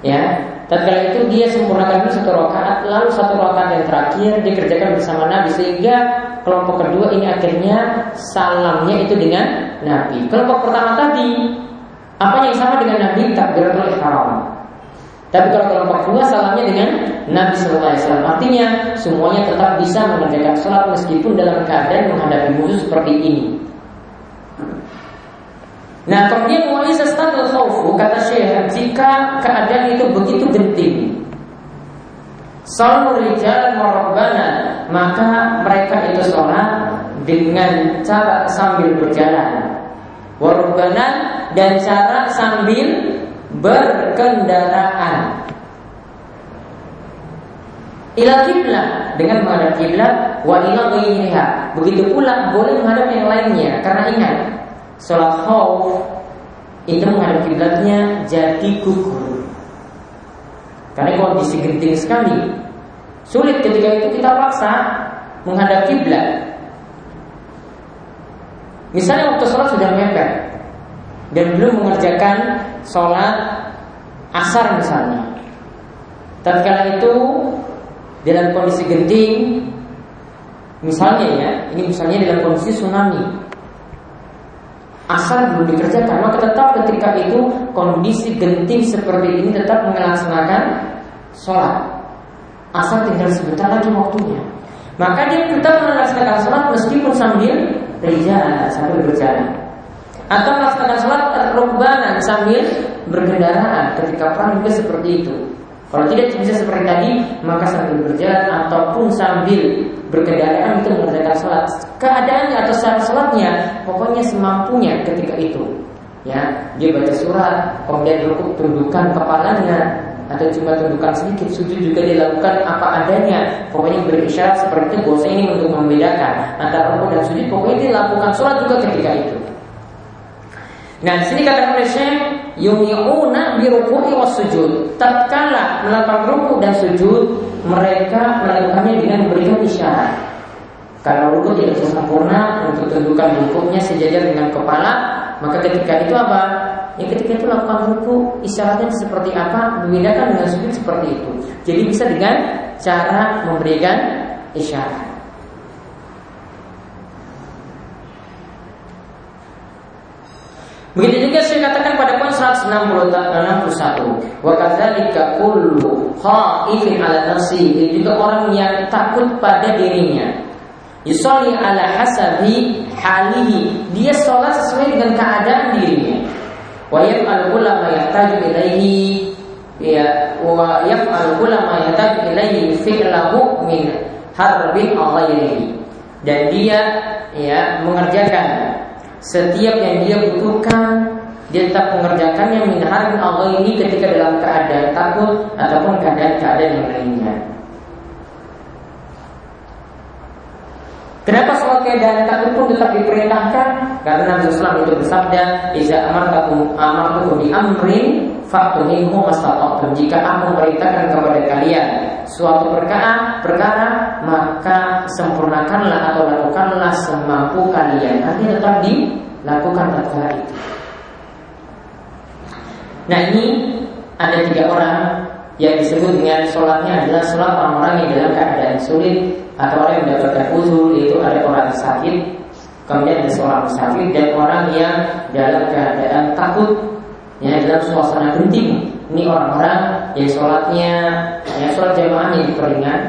ya Tatkala itu dia sempurnakan dulu satu rakaat, lalu satu rakaat yang terakhir dikerjakan bersama Nabi sehingga kelompok kedua ini akhirnya salamnya itu dengan Nabi. Kelompok pertama tadi apa yang sama dengan Nabi takbiratul ihram. Tapi kalau kelompok kedua salamnya dengan Nabi Sallallahu Wasallam. Artinya semuanya tetap bisa mengerjakan sholat meskipun dalam keadaan menghadapi musuh seperti ini. Nah kemudian wa'izastadul khawfu kata Syekh jika keadaan itu begitu genting Salur rijal maka mereka itu sholat dengan cara sambil berjalan. Warubana dan cara sambil berkendaraan. Ila kiblat dengan menghadap kiblat wa ila Begitu pula boleh menghadap yang lainnya karena ingat sholat khauf itu menghadap kiblatnya jadi gugur. Karena kondisi genting sekali. Sulit ketika itu kita paksa menghadap kiblat. Misalnya waktu sholat sudah mepet dan belum mengerjakan sholat asar misalnya. Tatkala itu dalam kondisi genting, misalnya ya, ini misalnya dalam kondisi tsunami, asal belum dikerjakan, maka tetap ketika itu kondisi genting seperti ini tetap melaksanakan sholat. Asal tinggal sebentar lagi waktunya. Maka dia tetap melaksanakan sholat meskipun sambil berjalan, sambil berjalan. Atau melaksanakan sholat rukbanan sambil berkendaraan ketika perang juga seperti itu. Kalau tidak bisa seperti tadi, maka sambil berjalan ataupun sambil berkendaraan itu mengerjakan sholat. Keadaannya atau syarat sholatnya, pokoknya semampunya ketika itu. Ya, dia baca surat, kemudian rukuk tundukkan kepalanya, atau cuma tundukan sedikit sujud juga dilakukan apa adanya pokoknya berisyarat seperti itu bahwa ini untuk membedakan antara rukuk dan sujud pokoknya dilakukan sholat juga ketika itu nah di sini kata Syekh yumi'una bi ruku'i was sujud. Tatkala melakukan rukuk dan sujud mereka melakukannya dengan memberikan isyarat. Kalau rukuk tidak bisa sempurna untuk tundukan rukuknya sejajar dengan kepala maka ketika itu apa? Yang ketika itu lakukan ruku isyaratnya seperti apa? Membedakan dengan sujud seperti itu. Jadi bisa dengan cara memberikan isyarat Begitu juga saya katakan pada poin 161 Wa kadzalika kullu khaifin ala nafsi. Itu juga orang yang takut pada dirinya. Yusolli ala hasabi halihi. Dia sholat sesuai dengan keadaan dirinya. Wa yaf'al kulla ma yahtaju ilaihi. Ya wa yaf'al kulla ma yahtaju ilaihi fi'lahu min harbin ghairihi. Dan dia ya mengerjakan setiap yang dia butuhkan dia tetap mengerjakannya min harbin ini ketika dalam keadaan takut ataupun keadaan-keadaan yang lainnya Kenapa soal keadaan takut pun tetap diperintahkan? Karena Nabi Sallam itu bersabda, "Iza amartakum amartukum di amrin faktuminhu mastata'tum." Jika aku memerintahkan kepada kalian suatu perkara, perkara maka sempurnakanlah atau lakukanlah semampu kalian. Artinya tetap dilakukan perkara itu. Nah ini ada tiga orang yang disebut dengan sholatnya adalah sholat orang-orang yang dalam keadaan sulit atau orang yang mendapatkan uzur itu ada orang sakit kemudian ada seorang musafir dan orang yang dalam keadaan takut ya dalam suasana genting. Ini orang-orang yang sholatnya yang sholat jamaahnya diperingat.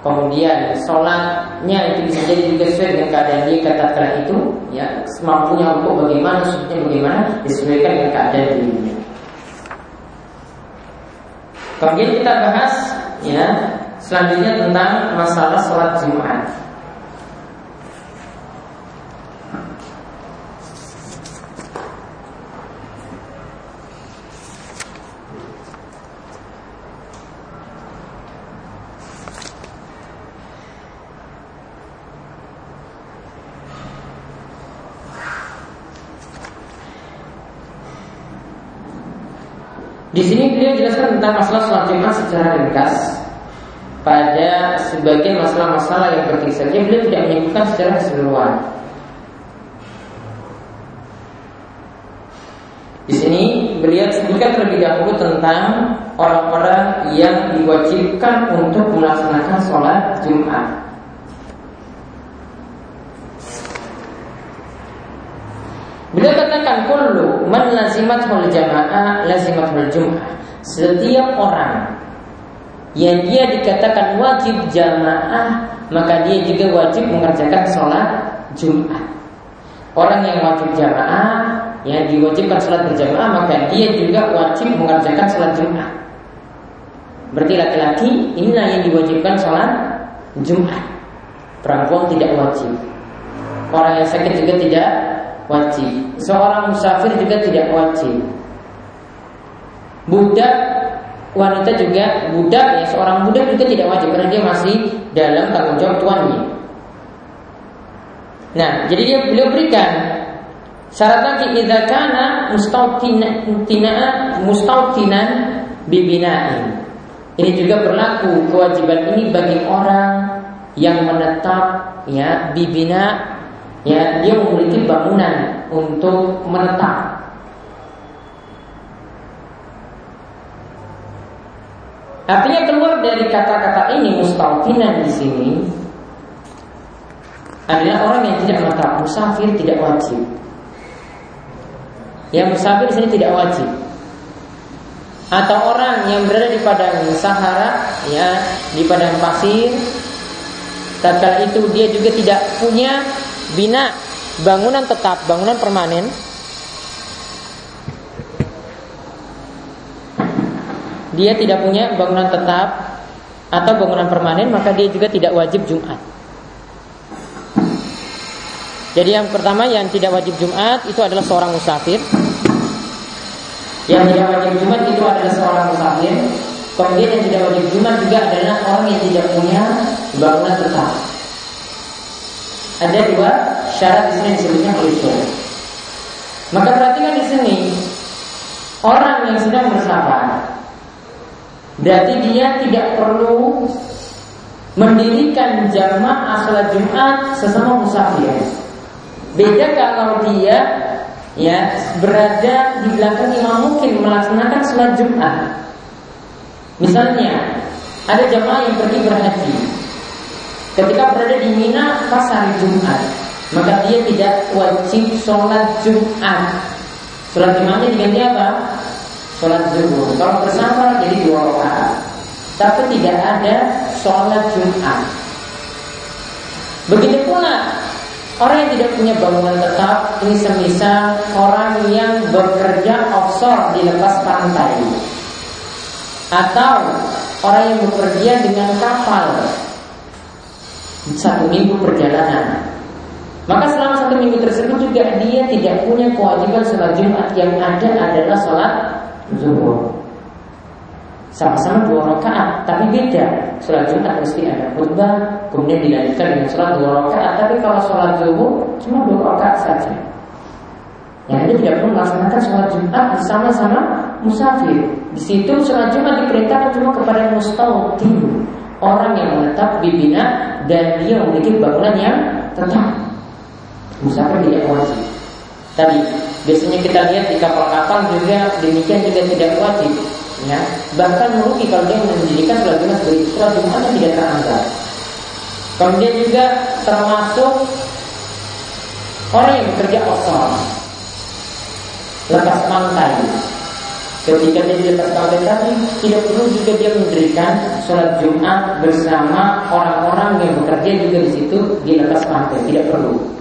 Kemudian sholatnya itu bisa jadi juga sesuai dengan keadaan dia kata itu ya semampunya untuk bagaimana sujudnya bagaimana disesuaikan dengan keadaan dirinya. Kemudian kita bahas ya Selanjutnya tentang masalah sholat Jumat. Di sini beliau masalah sholat Jumat secara ringkas pada sebagian masalah-masalah yang penting saja beliau tidak menyebutkan secara keseluruhan. Di sini beliau sebutkan terlebih dahulu tentang orang-orang yang diwajibkan untuk melaksanakan sholat Jumat. Beliau katakan kullu man lazimatul jamaah lazimatul jum'ah. Setiap orang yang dia dikatakan wajib jamaah maka dia juga wajib mengerjakan sholat Jumat. Orang yang wajib jamaah yang diwajibkan sholat berjamaah maka dia juga wajib mengerjakan sholat Jumat. Berarti laki-laki inilah yang diwajibkan sholat Jumat. Perempuan tidak wajib. Orang yang sakit juga tidak wajib. Seorang musafir juga tidak wajib. Budak wanita juga budak ya seorang budak juga tidak wajib karena dia masih dalam tanggung jawab tuannya. Nah, jadi dia beliau berikan syarat lagi idza kana mustautina mustautinan bibinain. Ini juga berlaku kewajiban ini bagi orang yang menetap ya bibina ya dia memiliki bangunan untuk menetap Artinya keluar dari kata-kata ini mustaufinan di sini adalah orang yang tidak menetap musafir tidak wajib. Yang musafir di sini tidak wajib. Atau orang yang berada di padang sahara, ya, di padang pasir, tatkala itu dia juga tidak punya bina bangunan tetap, bangunan permanen. Dia tidak punya bangunan tetap atau bangunan permanen, maka dia juga tidak wajib Jumat. Jadi yang pertama yang tidak wajib Jumat itu adalah seorang musafir. Yang tidak wajib Jumat itu adalah seorang musafir. Kemudian yang tidak wajib Jumat juga adalah orang yang tidak punya bangunan tetap. Ada dua syarat di sini disebutnya klise. Maka perhatikan di sini orang yang sedang bersafar berarti dia tidak perlu mendirikan jamaah salat Jumat sesama musafir. Beda kalau dia ya berada di belakang imam mungkin melaksanakan sholat Jumat. Misalnya ada jamaah yang pergi berhaji. Ketika berada di Mina pas hari Jumat, maka dia tidak wajib sholat Jumat. Sholat Jumatnya diganti apa? Sholat zuhur. Kalau bersama jadi dua rakaat. Tapi tidak ada sholat Jumat. Begitu pula Orang yang tidak punya bangunan tetap ini semisal orang yang bekerja offshore di lepas pantai atau orang yang bekerja dengan kapal satu minggu perjalanan. Maka selama satu minggu tersebut juga dia tidak punya kewajiban sholat Jumat yang ada adalah sholat zuhur. Sama-sama dua rakaat, tapi beda. Sholat Jumat mesti ada khutbah, kemudian dilanjutkan dengan sholat dua rakaat. Tapi kalau sholat zuhur cuma dua rakaat saja. Yang ini tidak perlu melaksanakan sholat Jumat bersama-sama musafir. Di situ sholat Jumat diperintahkan cuma kepada mustautin, orang yang menetap di bina dan dia memiliki bangunan yang tetap. Musafir tidak wajib. Tadi biasanya kita lihat di kapal-kapal juga demikian juga tidak wajib ya bahkan merugi kalau dia mendirikan sholat Jumat sebagai sholat Jumat yang tidak terangkat. Kemudian juga termasuk orang yang bekerja offshore lepas pantai. Ketika dia di lepas pantai tadi tidak perlu juga dia mendirikan sholat Jumat bersama orang-orang yang bekerja juga di situ di lepas pantai, tidak perlu.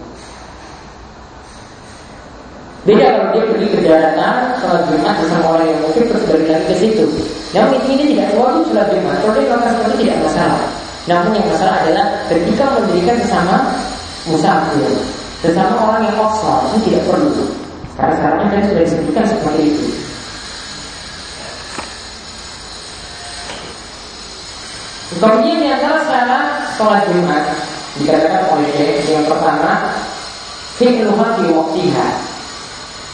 Beda kalau dia pergi ke sholat Jumat bersama orang yang mungkin terus balik lagi ke situ. Namun itu ini tidak wajib sholat Jumat. Kalau dia melakukan seperti itu tidak masalah. Namun yang masalah adalah ketika mendirikan sesama musafir, sesama orang yang offshore ini tidak perlu. Karena sekarang kan sudah disebutkan seperti itu. Kemudian di antara syarat sholat Jumat dikatakan oleh yang pertama fi'luha fi waqtiha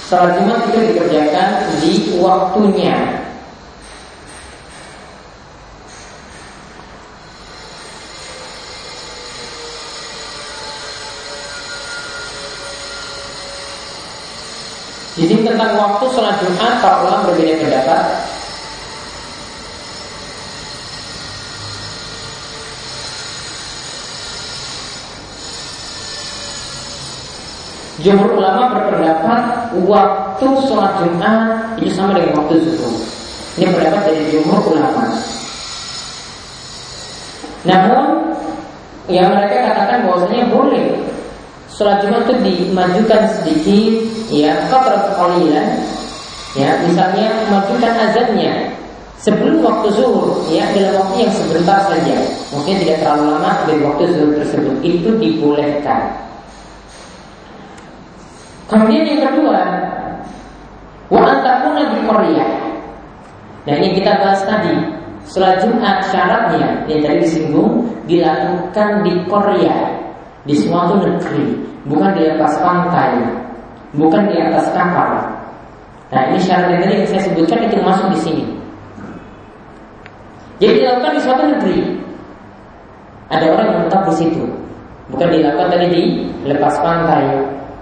Salat Jumat itu dikerjakan di waktunya. Di sini tentang waktu sholat Jumat para ulama berbeda pendapat. Jumhur ulama berpendapat waktu sholat Jumat itu sama dengan waktu zuhur. Ini pendapat dari jumhur ulama. Namun yang mereka katakan bahwasanya boleh sholat Jumat itu dimajukan sedikit, ya, qadar qalilan, ya, misalnya memajukan azannya sebelum waktu zuhur, ya, dalam waktu yang sebentar saja, mungkin tidak terlalu lama dari waktu zuhur tersebut, itu dibolehkan. Kemudian yang kedua, wa antakuna Korea. Nah ini kita bahas tadi. Sholat Jumat syaratnya yang tadi disinggung dilakukan di Korea, di suatu negeri, bukan di atas pantai, bukan di atas kapal. Nah ini syarat yang tadi yang saya sebutkan itu masuk di sini. Jadi dilakukan di suatu negeri. Ada orang yang tetap di situ, bukan dilakukan tadi di lepas pantai,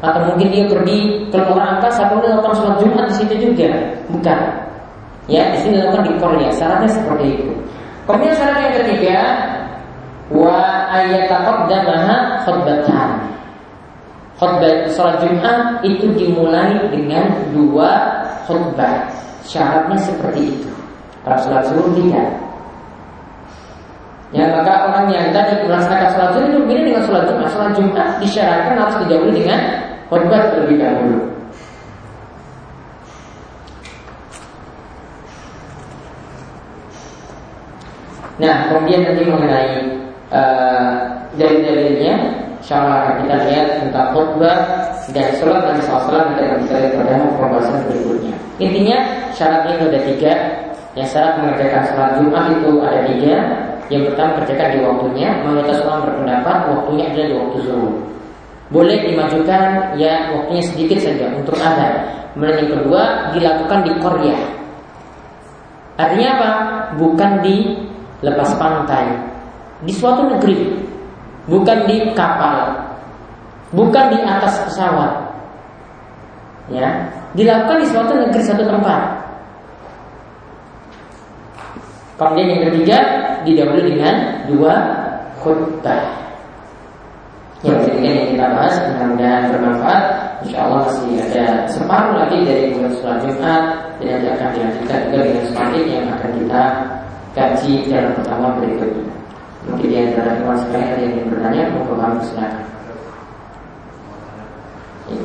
atau mungkin dia pergi ke luar angkasa kemudian melakukan sholat Jumat di situ juga bukan ya di sini dilakukan di Korea syaratnya seperti itu Kemudian syarat yang ketiga wa ayataqaddamaha khutbatan. Khutbah salat Jumat itu dimulai dengan dua khutbah. Syaratnya seperti itu. Kalau salat subuh tidak. Ya maka orang yang tadi melaksanakan sholat zuhur itu berbeda dengan sholat Jumat. Sholat Jumat disyaratkan harus dijawab dengan khutbah terlebih dahulu. Nah, kemudian nanti mengenai uh, dalil-dalilnya, insyaallah kita lihat tentang khutbah dan sholat Nabi SAW kita akan kita lihat pada pembahasan berikutnya. Intinya syaratnya itu ada tiga. Yang syarat mengerjakan sholat Jumat itu ada tiga. Yang pertama kerjakan di waktunya. Mayoritas ulama berpendapat waktunya adalah di waktu zuhur. Boleh dimajukan ya waktunya sedikit saja untuk ada. Kemudian yang kedua dilakukan di Korea. Artinya apa? Bukan di lepas pantai di suatu negeri, bukan di kapal, bukan di atas pesawat. Ya, dilakukan di suatu negeri satu tempat. Kemudian yang ketiga didahului dengan dua khutbah. Yang ketiga yang kita bahas mudah-mudahan bermanfaat. Insya Allah masih ada separuh lagi dari bulan sholat Jumat dan nanti akan dilanjutkan juga dengan semakin yang akan kita kaji dalam pertama berikutnya. Mungkin di antara teman sekalian ada yang ingin bertanya, mau kami silakan. Ya.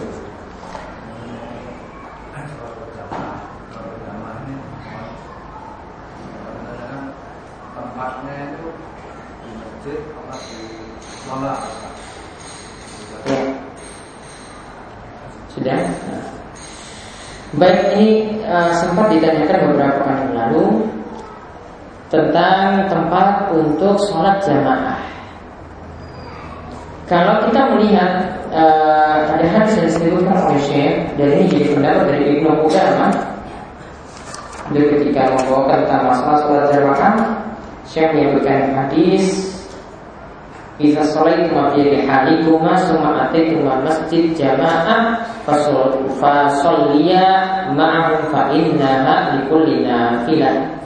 tempatnya itu di masjid apa di sholat Sudah. Baik ini uh, sempat ditanyakan beberapa kali lalu tentang tempat untuk sholat jamaah. Kalau kita melihat uh, ada hadis yang disebutkan oleh Syekh dan ini jadi pendapat dari Ibnu Qudamah dia ketika membawakan tentang masalah sholat jamaah Syekh menyebutkan hadis Iza sholaitum fi rihalikuma summa atituma masjid jamaah fasolliya ma'ahum fa innaha likulli nafilah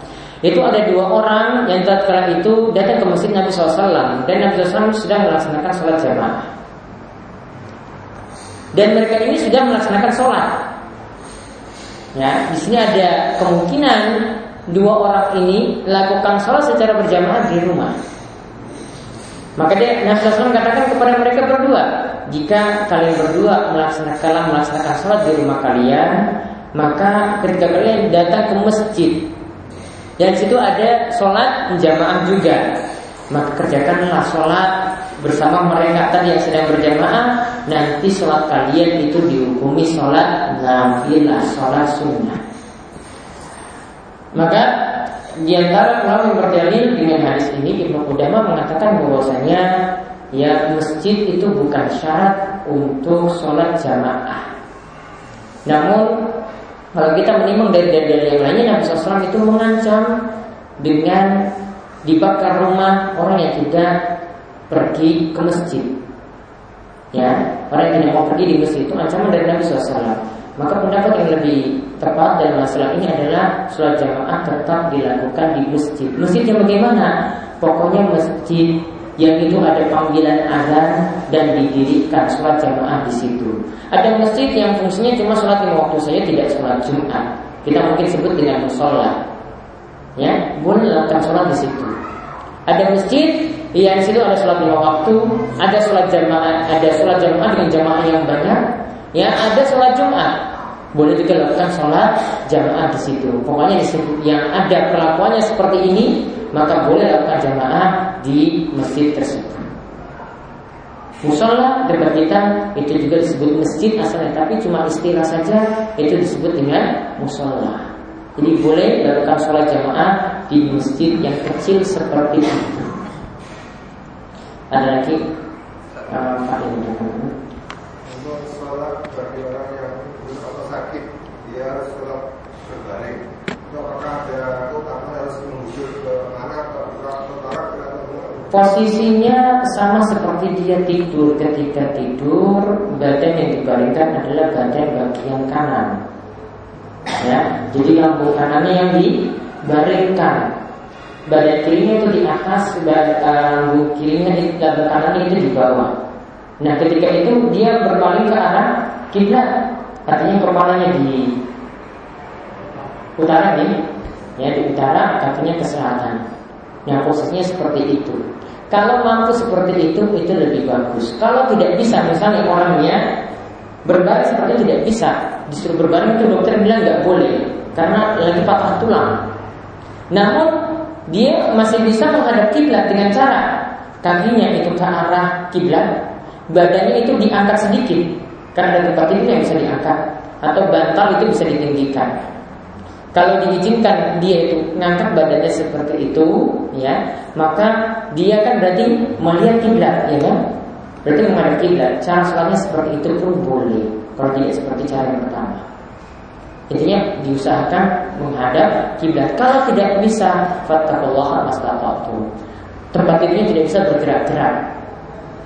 itu ada dua orang yang tatkala itu datang ke masjid Nabi SAW dan Nabi SAW sudah melaksanakan sholat jamaah. Dan mereka ini sudah melaksanakan sholat. Ya, di sini ada kemungkinan dua orang ini lakukan sholat secara berjamaah di rumah. Maka dia Nabi SAW katakan kepada mereka berdua, jika kalian berdua melaksanakan melaksanakan sholat di rumah kalian, maka ketika kalian datang ke masjid dan situ ada sholat jamaah juga. Maka kerjakanlah sholat bersama mereka tadi yang sedang berjamaah. Nanti sholat kalian itu dihukumi sholat nafilah, sholat sunnah. Maka di antara ulama yang berdalil dengan hadis ini Ibnu Qudamah mengatakan bahwasanya ya masjid itu bukan syarat untuk sholat jamaah. Namun kalau kita menimbang dari dalil yang lainnya Nabi SAW itu mengancam dengan dibakar rumah orang yang tidak pergi ke masjid. Ya, orang yang tidak mau pergi di masjid itu ancaman dari Nabi SAW. Maka pendapat yang lebih tepat dalam masalah ini adalah sholat jamaah tetap dilakukan di masjid. Masjid yang bagaimana? Pokoknya masjid yang itu ada panggilan azan dan didirikan sholat jamaah di situ. Ada masjid yang fungsinya cuma sholat lima waktu saja tidak sholat Jumat. Kita mungkin sebut dengan musola. Ya, boleh lakukan sholat di situ. Ada masjid yang di situ ada sholat lima waktu, ada sholat jamaah, ada sholat jamaah dengan jamaah yang banyak. Ya, ada sholat Jumat. Boleh juga lakukan sholat jamaah di situ. Pokoknya di yang ada perlakuannya seperti ini, maka boleh lakukan jamaah di masjid tersebut. Musola dekat kita itu juga disebut masjid asalnya, tapi cuma istilah saja itu disebut dengan musola. Jadi boleh lakukan sholat jamaah di masjid yang kecil seperti itu. Ada lagi uh, Pak sholat bagi orang yang atau sakit, dia harus sholat berbaring. Itu apakah ada utama harus mengusul ke mana atau ke utara Posisinya sama seperti dia tidur Ketika tidur Badan yang dibaringkan adalah badan bagian kanan Ya, Jadi lambung kanannya yang dibaringkan badan kirinya itu di atas, badan uh, kirinya di badan kanannya itu di bawah. Nah, ketika itu dia berpaling ke arah kiblat, artinya kepalanya di utara nih, ya di utara, kakinya ke selatan. Nah, posisinya seperti itu. Kalau mampu seperti itu, itu lebih bagus. Kalau tidak bisa, misalnya orangnya berbaring seperti tidak bisa, disuruh berbaring itu dokter bilang nggak boleh karena lagi patah tulang. Namun dia masih bisa menghadap kiblat dengan cara kakinya itu ke arah kiblat, badannya itu diangkat sedikit karena ada tempat tidur yang bisa diangkat atau bantal itu bisa ditinggikan. Kalau diizinkan dia itu ngangkat badannya seperti itu, ya, maka dia kan berarti melihat kiblat, ya kan? Berarti menghadap kiblat. Cara sholatnya seperti itu pun boleh. Kalau tidak seperti cara yang pertama. Intinya diusahakan menghadap kiblat. Kalau tidak bisa, fattakullah mastata'tum. Tempat tidurnya tidak bisa bergerak-gerak.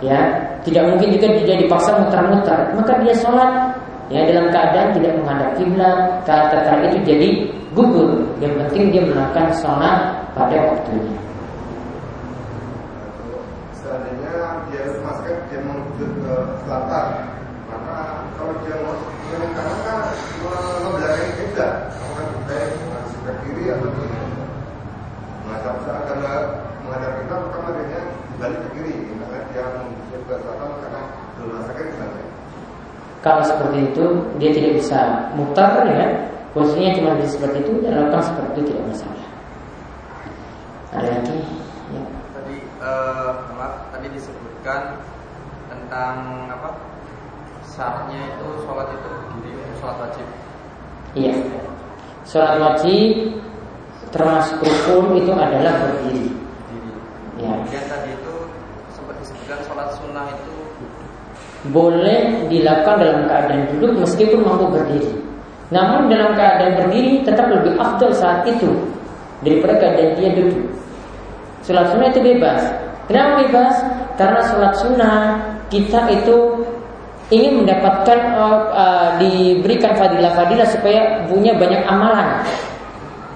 Ya, tidak mungkin juga dia dipaksa muter-muter. Maka dia sholat. Ya dalam keadaan tidak menghadap kiblat kata itu jadi gugur. Yang penting dia melakukan sholat pada waktunya. Seandainya dia masuk dia menuju ke selatan maka kalau dia mau ke kanan kan membelakangi kiblat. Kan baik masuk ke kiri atau menghadap akan menghadap kita maka makanya balik ke kiri karena dia menuju ke selatan karena belum masukkan ke kalau seperti itu dia tidak bisa mutar ya, posisinya cuma di seperti itu dan lakukan seperti itu tidak masalah. Ada lagi? Ya. Tadi uh, maaf, tadi disebutkan tentang apa? Sahnya itu sholat itu berdiri sholat wajib. Iya. Sholat wajib termasuk rukun itu adalah berdiri. Berdiri. Ya. Kemudian tadi itu disebutkan sholat sunnah itu boleh dilakukan dalam keadaan duduk meskipun mampu berdiri. Namun dalam keadaan berdiri tetap lebih afdal saat itu daripada keadaan dia duduk. Sholat sunnah itu bebas. Kenapa bebas? Karena sholat sunnah kita itu ingin mendapatkan uh, uh, diberikan fadilah-fadilah supaya punya banyak amalan.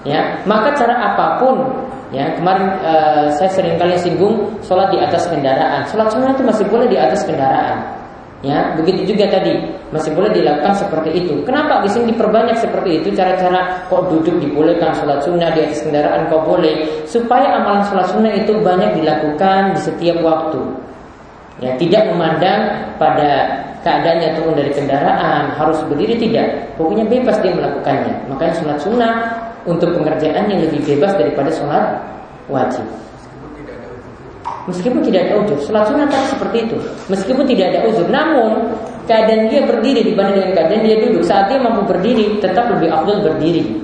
Ya, maka cara apa pun Ya, kemarin uh, saya sering kali singgung sholat di atas kendaraan. Sholat sunnah itu masih boleh di atas kendaraan. Ya, begitu juga tadi masih boleh dilakukan seperti itu. Kenapa di sini diperbanyak seperti itu? Cara-cara kok duduk dibolehkan sholat sunnah di atas kendaraan kok boleh supaya amalan sholat sunnah itu banyak dilakukan di setiap waktu. Ya, tidak memandang pada keadaannya turun dari kendaraan harus berdiri tidak. Pokoknya bebas dia melakukannya. Makanya sholat sunnah untuk pengerjaannya lebih bebas daripada sholat wajib. Meskipun tidak ada uzur, sholat sunnah kan seperti itu. Meskipun tidak ada uzur, namun keadaan dia berdiri dibanding dengan keadaan dia duduk. Saat dia mampu berdiri, tetap lebih afdal berdiri.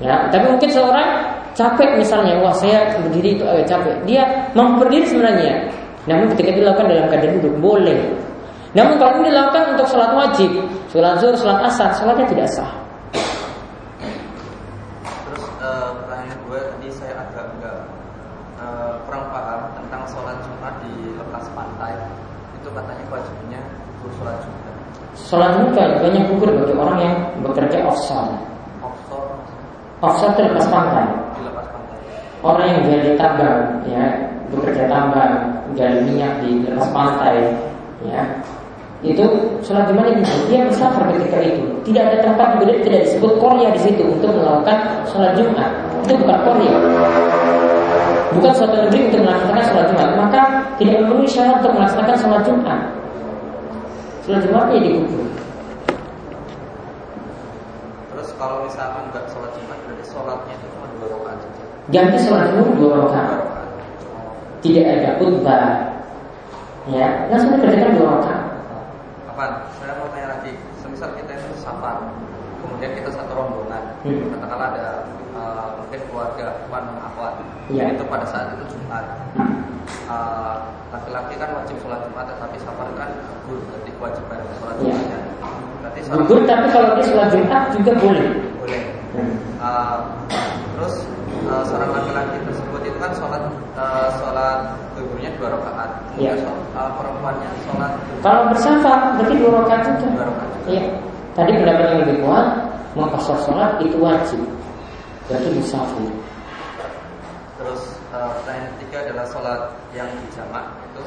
Ya, tapi mungkin seorang capek misalnya, wah saya berdiri itu agak capek. Dia mampu berdiri sebenarnya, namun ketika dilakukan dalam keadaan duduk boleh. Namun kalau ini dilakukan untuk sholat wajib, sholat zuhur, sholat asar, sholatnya tidak sah. Sholat ini banyak gugur bagi orang yang bekerja offshore. Offshore. Offshore itu lepas pantai. Orang yang gali tambang, ya, bekerja tambang, gali minyak di lepas pantai, ya, itu sholat jumat itu dia musafir ketika itu tidak ada tempat juga tidak disebut Korea di situ untuk melakukan sholat jumat itu bukan Korea bukan suatu negeri untuk melaksanakan sholat jumat maka tidak memenuhi syarat untuk melaksanakan sholat jumat Sholat Jumatnya dikubur. Terus kalau misalkan nggak sholat Jumat berarti sholatnya itu cuma dua rakaat saja. Ganti sholat Jumat dua rakaat. Tidak ada khutbah. Ya, langsung dikerjakan dua rakaat. Apa? Saya mau tanya lagi. Semisal kita itu safar, kemudian kita satu rombongan, hmm. katakanlah ada uh, mungkin keluarga, teman, akhwat, ya. itu pada saat itu Jumat. Hmm. Uh, laki-laki kan wajib sholat Jumat tetapi safar kan gugur berarti kewajiban sholat ya. Jumatnya. Berarti sholat gugur tapi kalau dia sholat Jumat juga boleh. Boleh. Uh, terus uh, seorang laki-laki tersebut itu kan sholat uh, sholat gugurnya dua rakaat. Ya. Uh, perempuannya sholat. Kalau bersafar berarti dua rakaat juga. Dua rakaat. Iya. Tadi pendapat yang lebih kuat mengkosor sholat itu wajib. Berarti musafir. terus uh, pertanyaan ketiga adalah sholat yang dijamak itu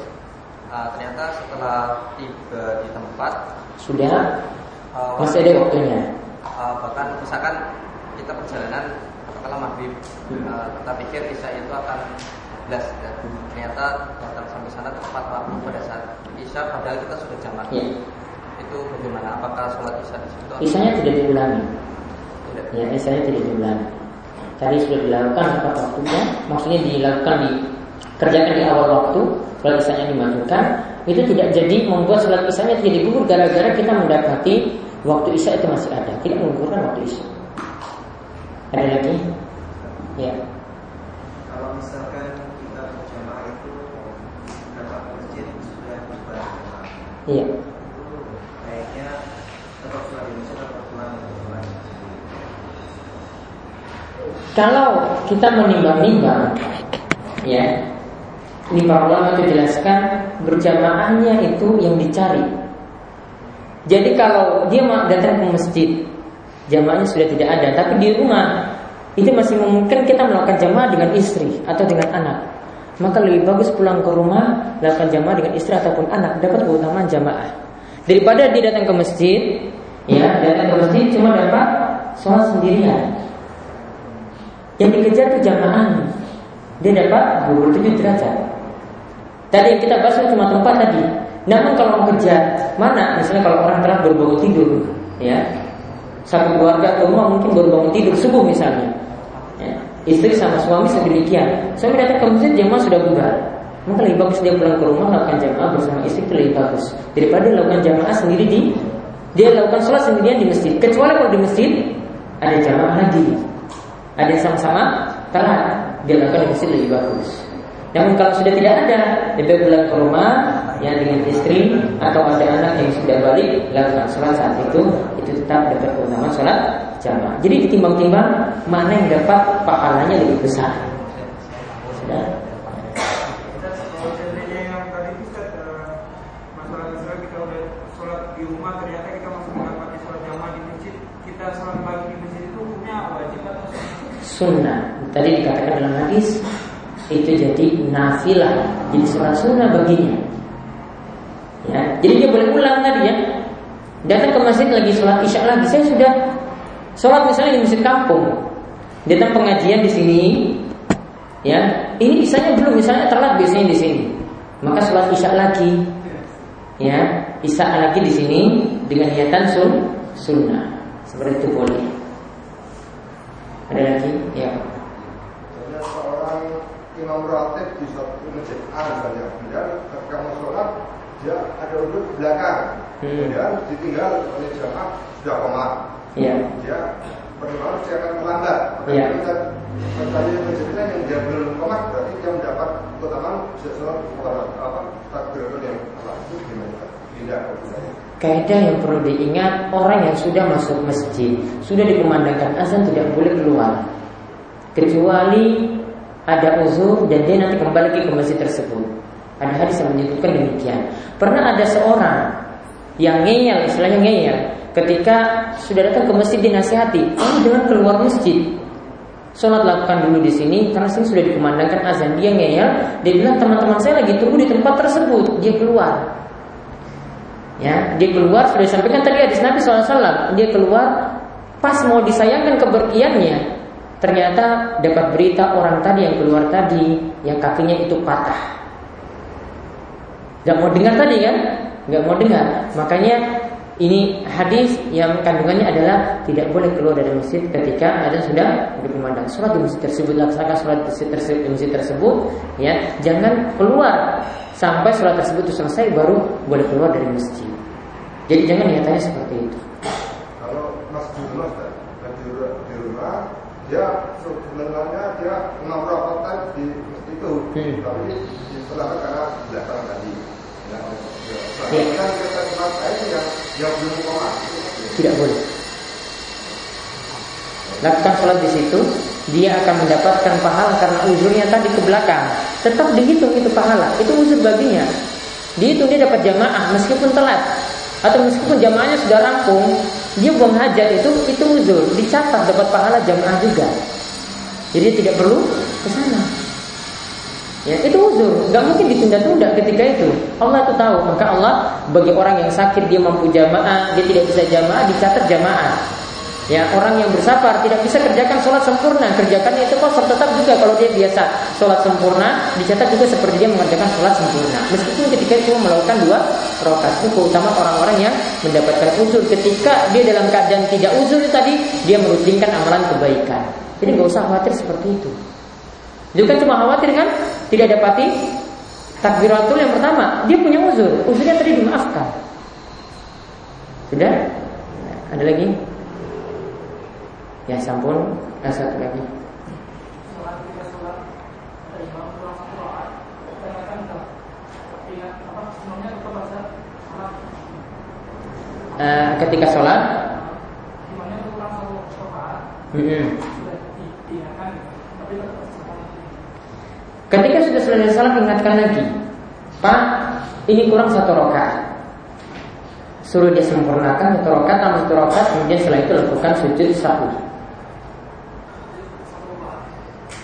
uh, ternyata setelah tiba di tempat sudah uh, masih ada waktunya. Uh, bahkan misalkan kita perjalanan katakanlah maghrib, hmm. uh, kita pikir isya itu akan belas ya. ternyata datang sampai sana tepat waktu pada saat isya padahal kita sudah jamak. Ya. Itu bagaimana? Apakah sholat isya di situ? Isyanya tidak diulangi. Tidak. Ya, isyanya tidak diulangi. Tadi sudah dilakukan apa waktunya? Maksudnya dilakukan di kerjakan di awal waktu, sholat isyanya dimajukan, itu tidak jadi membuat sholat isyanya tidak gugur gara-gara kita mendapati waktu isya itu masih ada, tidak menggugurkan waktu isya. Ada lagi? Ya. Kalau misalkan kita berjamaah itu dapat masjid sudah berjamaah. Iya. Kayaknya tetap sholat di masjid atau pulang Kalau kita menimbang-nimbang, ya, ini para ulama itu jelaskan berjamaahnya itu yang dicari. Jadi kalau dia datang ke masjid, jamaahnya sudah tidak ada, tapi di rumah itu masih memungkinkan kita melakukan jamaah dengan istri atau dengan anak. Maka lebih bagus pulang ke rumah melakukan jamaah dengan istri ataupun anak dapat keutamaan jamaah daripada dia datang ke masjid, ya datang ke masjid cuma dapat sholat sendirian. Yang dikejar itu jamaah, dia dapat 27 derajat. Tadi yang kita bahas cuma tempat tadi. Namun kalau mengejar mana? Misalnya kalau orang telah baru tidur, ya satu keluarga atau rumah mungkin baru tidur subuh misalnya. Ya. Istri sama suami sedemikian. Suami datang ke masjid jamaah sudah bubar. Maka lebih bagus dia pulang ke rumah lakukan jamaah bersama istri itu lebih bagus daripada lakukan jamaah sendiri di dia lakukan sholat sendirian di masjid. Kecuali kalau di masjid ada jamaah lagi, ada yang sama-sama telat dia lakukan di masjid lebih bagus. Namun kalau sudah tidak ada, lebih pulang ke rumah yang dengan istri atau ada anak yang sudah balik lakukan sholat saat itu, itu tetap dapat keutamaan sholat jamaah. Jadi ditimbang-timbang mana yang dapat pahalanya lebih besar. Sunnah. Tadi dikatakan dalam hadis itu jadi nafilah, jadi sholat sunnah baginya. Ya, jadi dia boleh ulang tadi ya. Datang ke masjid lagi sholat isya lagi. Saya sudah sholat misalnya di masjid kampung. Datang pengajian di sini, ya. Ini isanya belum, misalnya telat biasanya di sini. Maka sholat isya lagi, ya. Isya lagi di sini dengan niatan sun sunnah. Seperti itu boleh. Ada lagi? Ya imam ratib di suatu masjid A misalnya, kemudian ketika mau sholat dia ada di belakang, hmm. kemudian ditinggal oleh jamaah sudah komat, yeah. dia bagaimana dia akan terlambat. Yeah. Misalnya masjidnya yang dia belum komat berarti dia mendapat keutamaan bisa sholat apa takbiratul yang apa itu gimana? Tidak. Kaidah yang perlu diingat orang yang sudah masuk masjid sudah dikumandangkan azan tidak boleh keluar kecuali ada uzur dan dia nanti kembali ke masjid tersebut. Ada hadis yang menyebutkan demikian. Pernah ada seorang yang ngeyel, istilahnya ngeyel, ketika sudah datang ke masjid dinasihati, kamu jangan keluar masjid. Sholat lakukan dulu di sini karena sini sudah dikumandangkan azan. Dia ngeyel, dia bilang teman-teman saya lagi tunggu di tempat tersebut. Dia keluar. Ya, dia keluar sudah disampaikan tadi hadis Nabi SAW. Dia keluar pas mau disayangkan keberkiannya Ternyata dapat berita orang tadi yang keluar tadi yang kakinya itu patah. Gak mau dengar tadi kan? Gak mau dengar. Makanya ini hadis yang kandungannya adalah tidak boleh keluar dari masjid ketika ada sudah berkumandang. Sholat di masjid tersebut laksanakan sholat di masjid tersebut, di masjid tersebut ya jangan keluar. Sampai sholat tersebut itu selesai baru boleh keluar dari masjid. Jadi jangan niatannya seperti itu. Dia sebenarnya dia enam rapatan di itu. Hmm. tapi setelah karena belakang tadi. Ya, tidak boleh. Lakukan sholat di situ dia akan mendapatkan pahala karena uzurnya tadi ke belakang. Tetap dihitung itu pahala itu uzur baginya. Dihitung dia dapat jamaah meskipun telat. Atau meskipun jamaahnya sudah rampung dia buang hajat itu itu uzur. Dicatat dapat pahala jamaah juga. Jadi tidak perlu ke sana Ya, itu uzur, nggak mungkin ditunda-tunda ketika itu. Allah itu tahu, maka Allah bagi orang yang sakit dia mampu jamaah, dia tidak bisa jamaah, dicatat jamaah. Ya, orang yang bersabar tidak bisa kerjakan sholat sempurna, kerjakannya itu kok tetap juga kalau dia biasa sholat sempurna, dicatat juga seperti dia mengerjakan sholat sempurna. Meskipun ketika itu melakukan dua rokaat itu terutama orang-orang yang mendapatkan uzur ketika dia dalam keadaan tidak uzur tadi dia merutinkan amalan kebaikan. Jadi nggak usah khawatir seperti itu. Itu kan cuma khawatir kan? Tidak dapati takbiratul yang pertama. Dia punya uzur, uzurnya tadi dimaafkan. Sudah? Ada lagi? Ya sampun, nah, satu lagi. Uh, ketika sholat hmm. Ketika sudah selesai sholat ingatkan lagi Pak ini kurang satu rokaat Suruh dia sempurnakan satu rokaat tambah satu rokaat Kemudian setelah itu lakukan sujud satu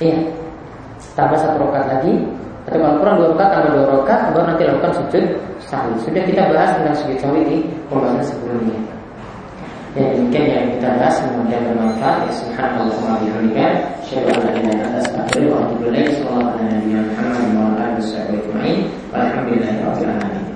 Iya. Tambah satu rokat lagi. Atau kalau kurang dua rokat tambah dua rokat, baru nanti lakukan sujud sahwi. Sudah kita bahas tentang sujud sahwi di pembahasan sebelumnya. Ya demikian yang kita bahas Semoga bermanfaat. Ya subhanallah wa bihamdika. Syaitu atas ila ala astagfir Wa atubu ilaih Sallallahu alaihi wa sallam Wa alaihi wa sallam Wa